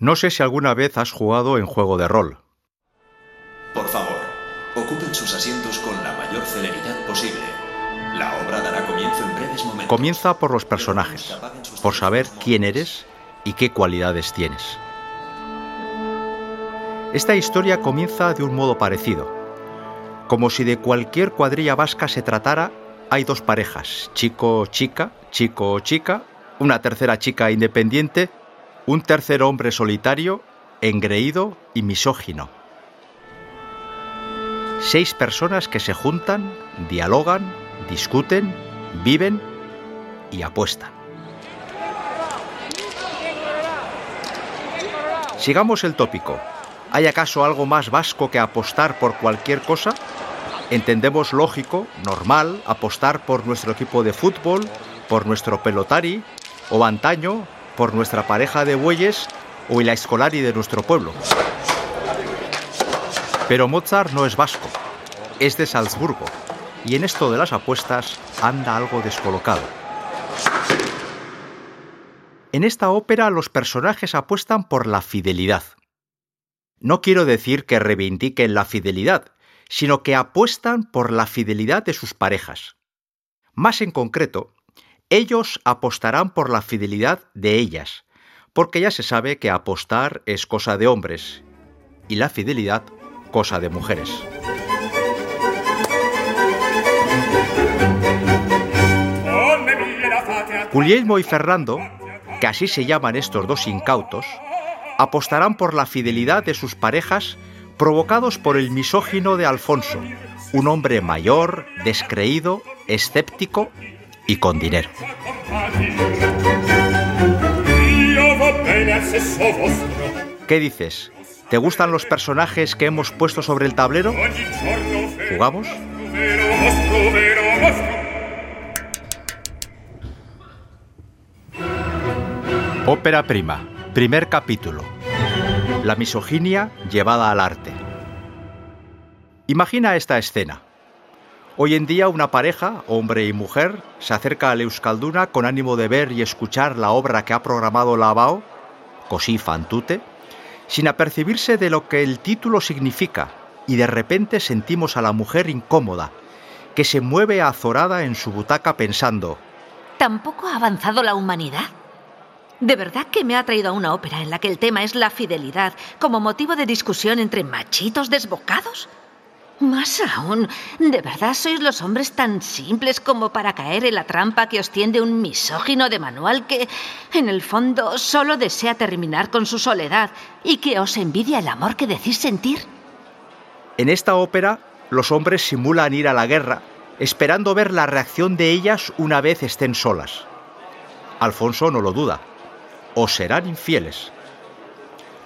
No sé si alguna vez has jugado en juego de rol. Por favor, ocupen sus asientos con la mayor celeridad posible. La obra dará comienzo en breves momentos. Comienza por los personajes, por saber quién eres y qué cualidades tienes. Esta historia comienza de un modo parecido. Como si de cualquier cuadrilla vasca se tratara, hay dos parejas, chico-chica, chico-chica, una tercera chica independiente un tercer hombre solitario, engreído y misógino. Seis personas que se juntan, dialogan, discuten, viven y apuestan. Sigamos el tópico. ¿Hay acaso algo más vasco que apostar por cualquier cosa? Entendemos lógico, normal, apostar por nuestro equipo de fútbol, por nuestro pelotari, o antaño, por nuestra pareja de bueyes o la escolari de nuestro pueblo. Pero Mozart no es vasco, es de Salzburgo, y en esto de las apuestas anda algo descolocado. En esta ópera los personajes apuestan por la fidelidad. No quiero decir que reivindiquen la fidelidad, sino que apuestan por la fidelidad de sus parejas. Más en concreto, ellos apostarán por la fidelidad de ellas, porque ya se sabe que apostar es cosa de hombres y la fidelidad cosa de mujeres. Guglielmo y Fernando, que así se llaman estos dos incautos, apostarán por la fidelidad de sus parejas provocados por el misógino de Alfonso, un hombre mayor, descreído, escéptico y con dinero. ¿Qué dices? ¿Te gustan los personajes que hemos puesto sobre el tablero? ¿Jugamos? Ópera prima, primer capítulo. La misoginia llevada al arte. Imagina esta escena. Hoy en día una pareja, hombre y mujer, se acerca a Euskalduna con ánimo de ver y escuchar la obra que ha programado la ABAO, Così fan tutte, sin apercibirse de lo que el título significa, y de repente sentimos a la mujer incómoda, que se mueve azorada en su butaca pensando ¿Tampoco ha avanzado la humanidad? ¿De verdad que me ha traído a una ópera en la que el tema es la fidelidad como motivo de discusión entre machitos desbocados? Más aún, ¿de verdad sois los hombres tan simples como para caer en la trampa que os tiende un misógino de manual que, en el fondo, solo desea terminar con su soledad y que os envidia el amor que decís sentir? En esta ópera, los hombres simulan ir a la guerra, esperando ver la reacción de ellas una vez estén solas. Alfonso no lo duda. O serán infieles.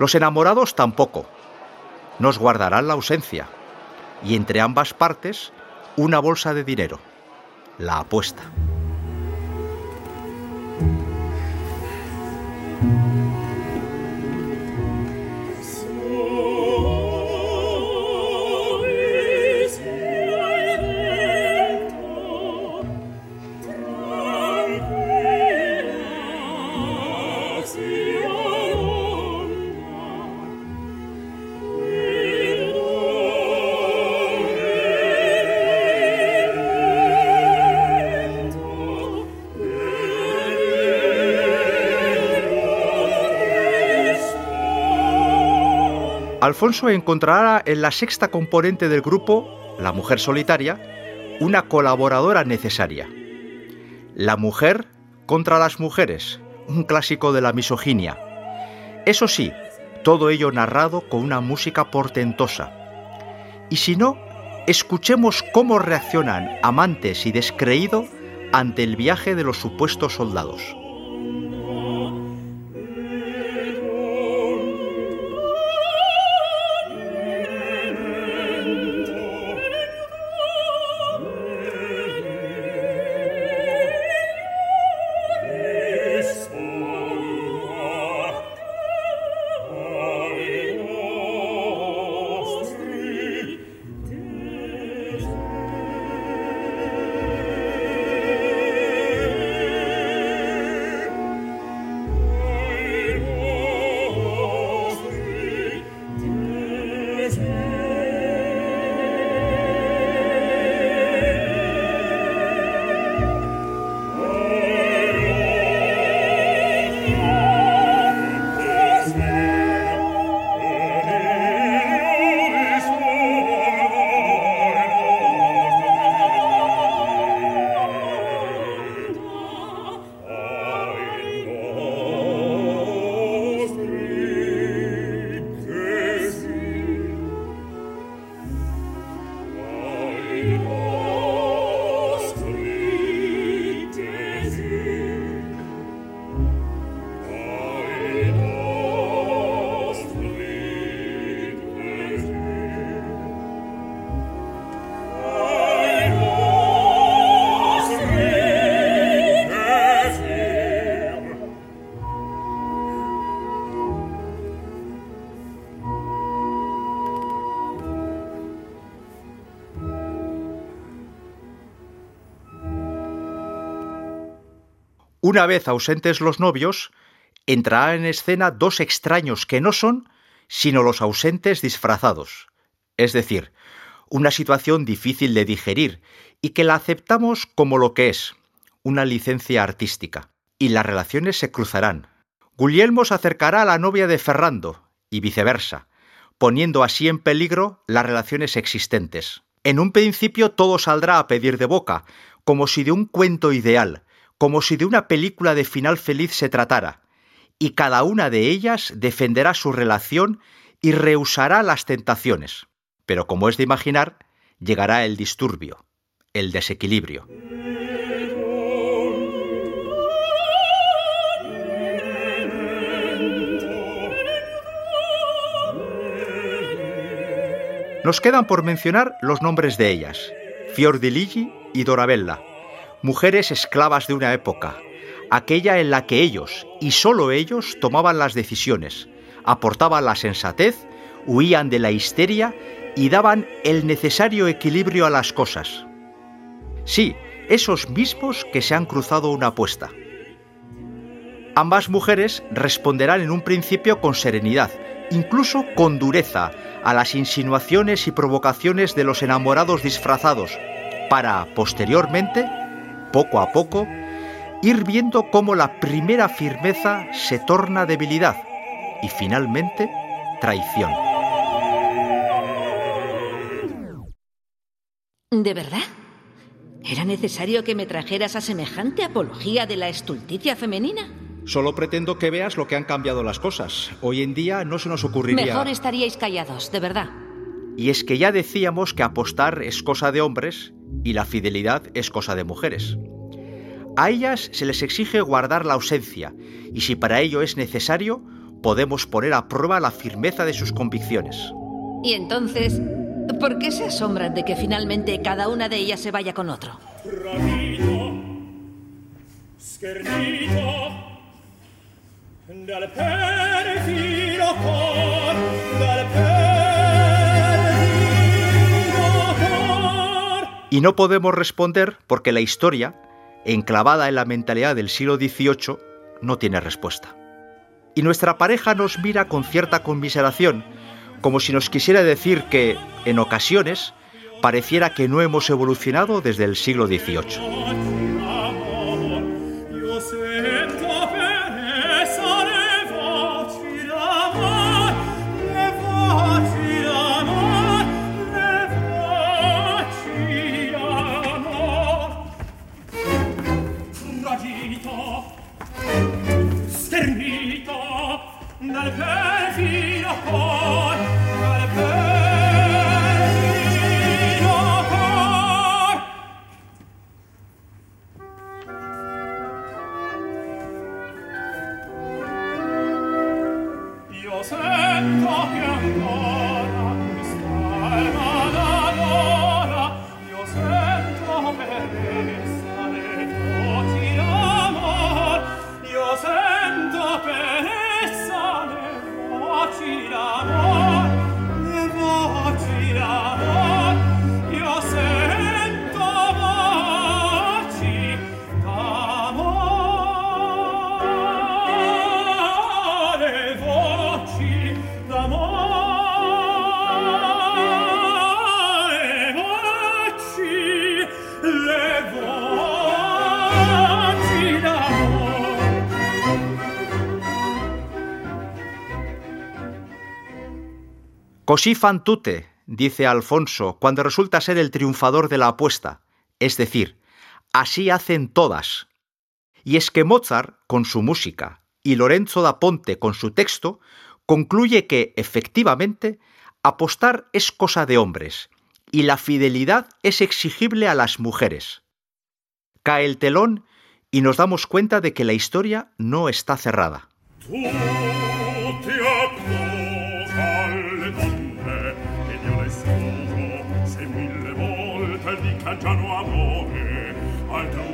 Los enamorados tampoco. Nos guardarán la ausencia y entre ambas partes una bolsa de dinero, la apuesta. Alfonso encontrará en la sexta componente del grupo, la mujer solitaria, una colaboradora necesaria. La mujer contra las mujeres, un clásico de la misoginia. Eso sí, todo ello narrado con una música portentosa. Y si no, escuchemos cómo reaccionan amantes y descreído ante el viaje de los supuestos soldados. Una vez ausentes los novios, entrarán en escena dos extraños que no son, sino los ausentes disfrazados. Es decir, una situación difícil de digerir y que la aceptamos como lo que es, una licencia artística. Y las relaciones se cruzarán. Guglielmo se acercará a la novia de Ferrando y viceversa, poniendo así en peligro las relaciones existentes. En un principio todo saldrá a pedir de boca, como si de un cuento ideal, como si de una película de final feliz se tratara, y cada una de ellas defenderá su relación y rehusará las tentaciones. Pero como es de imaginar, llegará el disturbio, el desequilibrio. Nos quedan por mencionar los nombres de ellas, Fiordiligi y Dorabella, mujeres esclavas de una época, aquella en la que ellos, y sólo ellos, tomaban las decisiones, aportaban la sensatez, huían de la histeria y daban el necesario equilibrio a las cosas. Sí, esos mismos que se han cruzado una apuesta. Ambas mujeres responderán en un principio con serenidad, incluso con dureza, a las insinuaciones y provocaciones de los enamorados disfrazados, para, posteriormente, poco a poco, ir viendo cómo la primera firmeza se torna debilidad y finalmente traición. ¿De verdad? ¿Era necesario que me trajeras a semejante apología de la estulticia femenina? Solo pretendo que veas lo que han cambiado las cosas. Hoy en día no se nos ocurriría... Mejor estaríais callados, de verdad. Y es que ya decíamos que apostar es cosa de hombres y la fidelidad es cosa de mujeres. A ellas se les exige guardar la ausencia y si para ello es necesario, podemos poner a prueba la firmeza de sus convicciones. Y entonces, ¿por qué se asombran de que finalmente cada una de ellas se vaya con otro? Y no podemos responder porque la historia, enclavada en la mentalidad del siglo XVIII, no tiene respuesta. Y nuestra pareja nos mira con cierta conmiseración, como si nos quisiera decir que, en ocasiones, pareciera que no hemos evolucionado desde el siglo XVIII. Così fan tutte, dice Alfonso, cuando resulta ser el triunfador de la apuesta, es decir, así hacen todas. Y es que Mozart, con su música, y Lorenzo da Ponte, con su texto, concluye que, efectivamente, apostar es cosa de hombres, y la fidelidad es exigible a las mujeres. Cae el telón y nos damos cuenta de que la historia no está cerrada.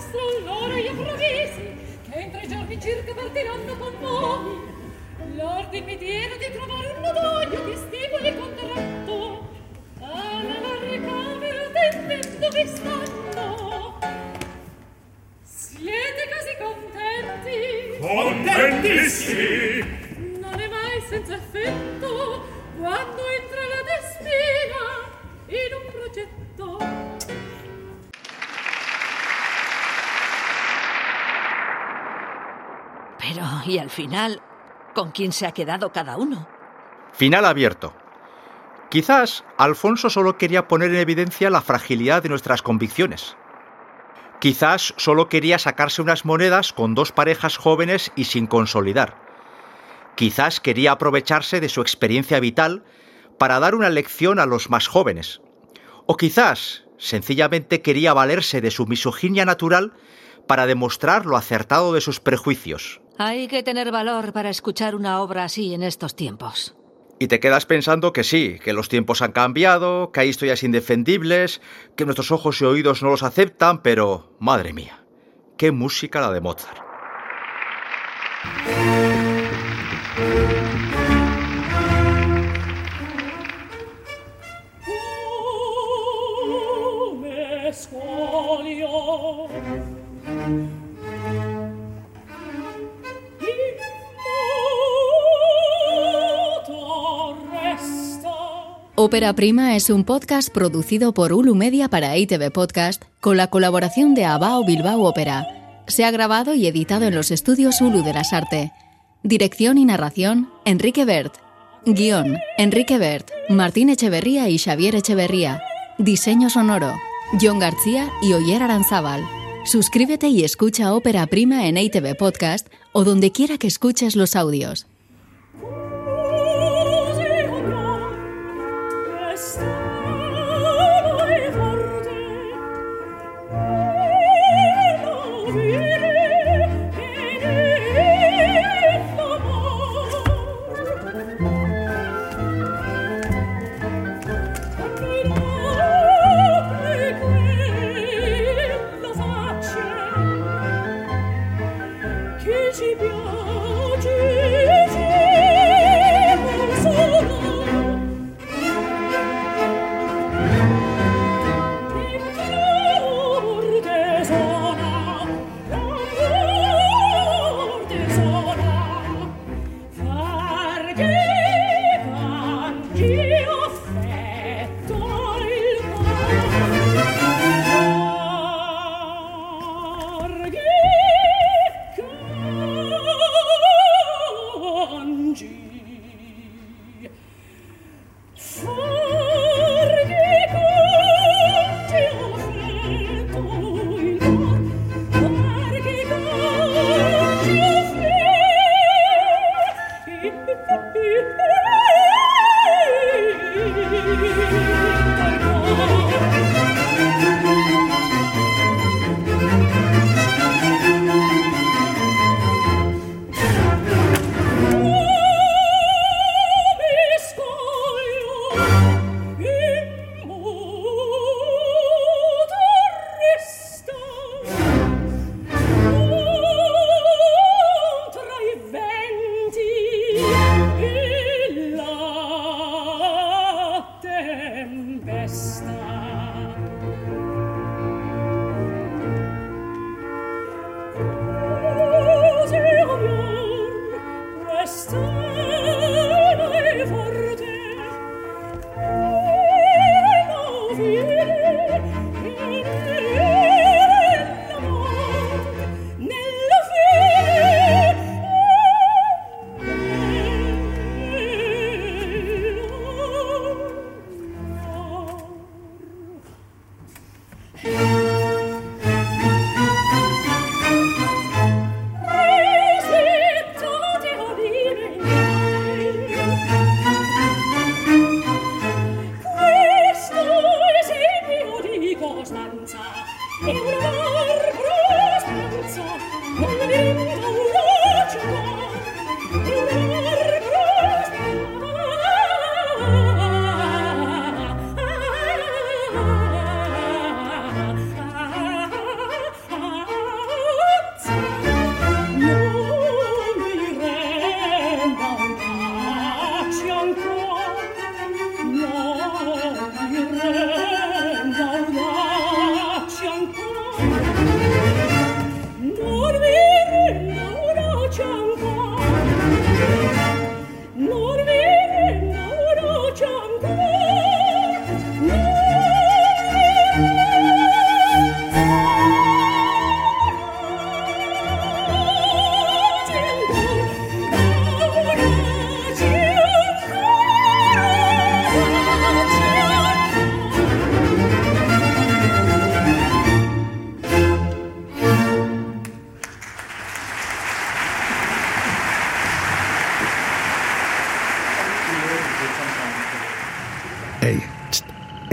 Vostre allora io provvisi, che in tre giorni circa partiranno con voi. L'ordine mi diede di trovare un nodoglio che stimoli contratto. Alla ricamera attendendo vi stanno. Siete così contenti? Contentissimi! Non è mai senza effetto quando Pero, ¿y al final? ¿Con quién se ha quedado cada uno? Final abierto. Quizás Alfonso solo quería poner en evidencia la fragilidad de nuestras convicciones. Quizás solo quería sacarse unas monedas con dos parejas jóvenes y sin consolidar. Quizás quería aprovecharse de su experiencia vital para dar una lección a los más jóvenes. O quizás sencillamente quería valerse de su misoginia natural para demostrar lo acertado de sus prejuicios. Hay que tener valor para escuchar una obra así en estos tiempos. Y te quedas pensando que sí, que los tiempos han cambiado, que hay historias indefendibles, que nuestros ojos y oídos no los aceptan, pero, madre mía, qué música la de Mozart. Ópera Prima es un podcast producido por Ulu Media para ITV Podcast con la colaboración de Abao Bilbao Ópera. Se ha grabado y editado en los estudios Ulu de las Arte. Dirección y narración, Enrique Bert. Guión, Enrique Bert, Martín Echeverría y Xavier Echeverría. Diseño sonoro, John García y Oyer Aranzábal. Suscríbete y escucha Ópera Prima en ITV Podcast o donde quiera que escuches los audios. Thank you. Está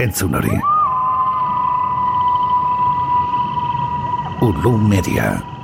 entzun hori. Ulu Media.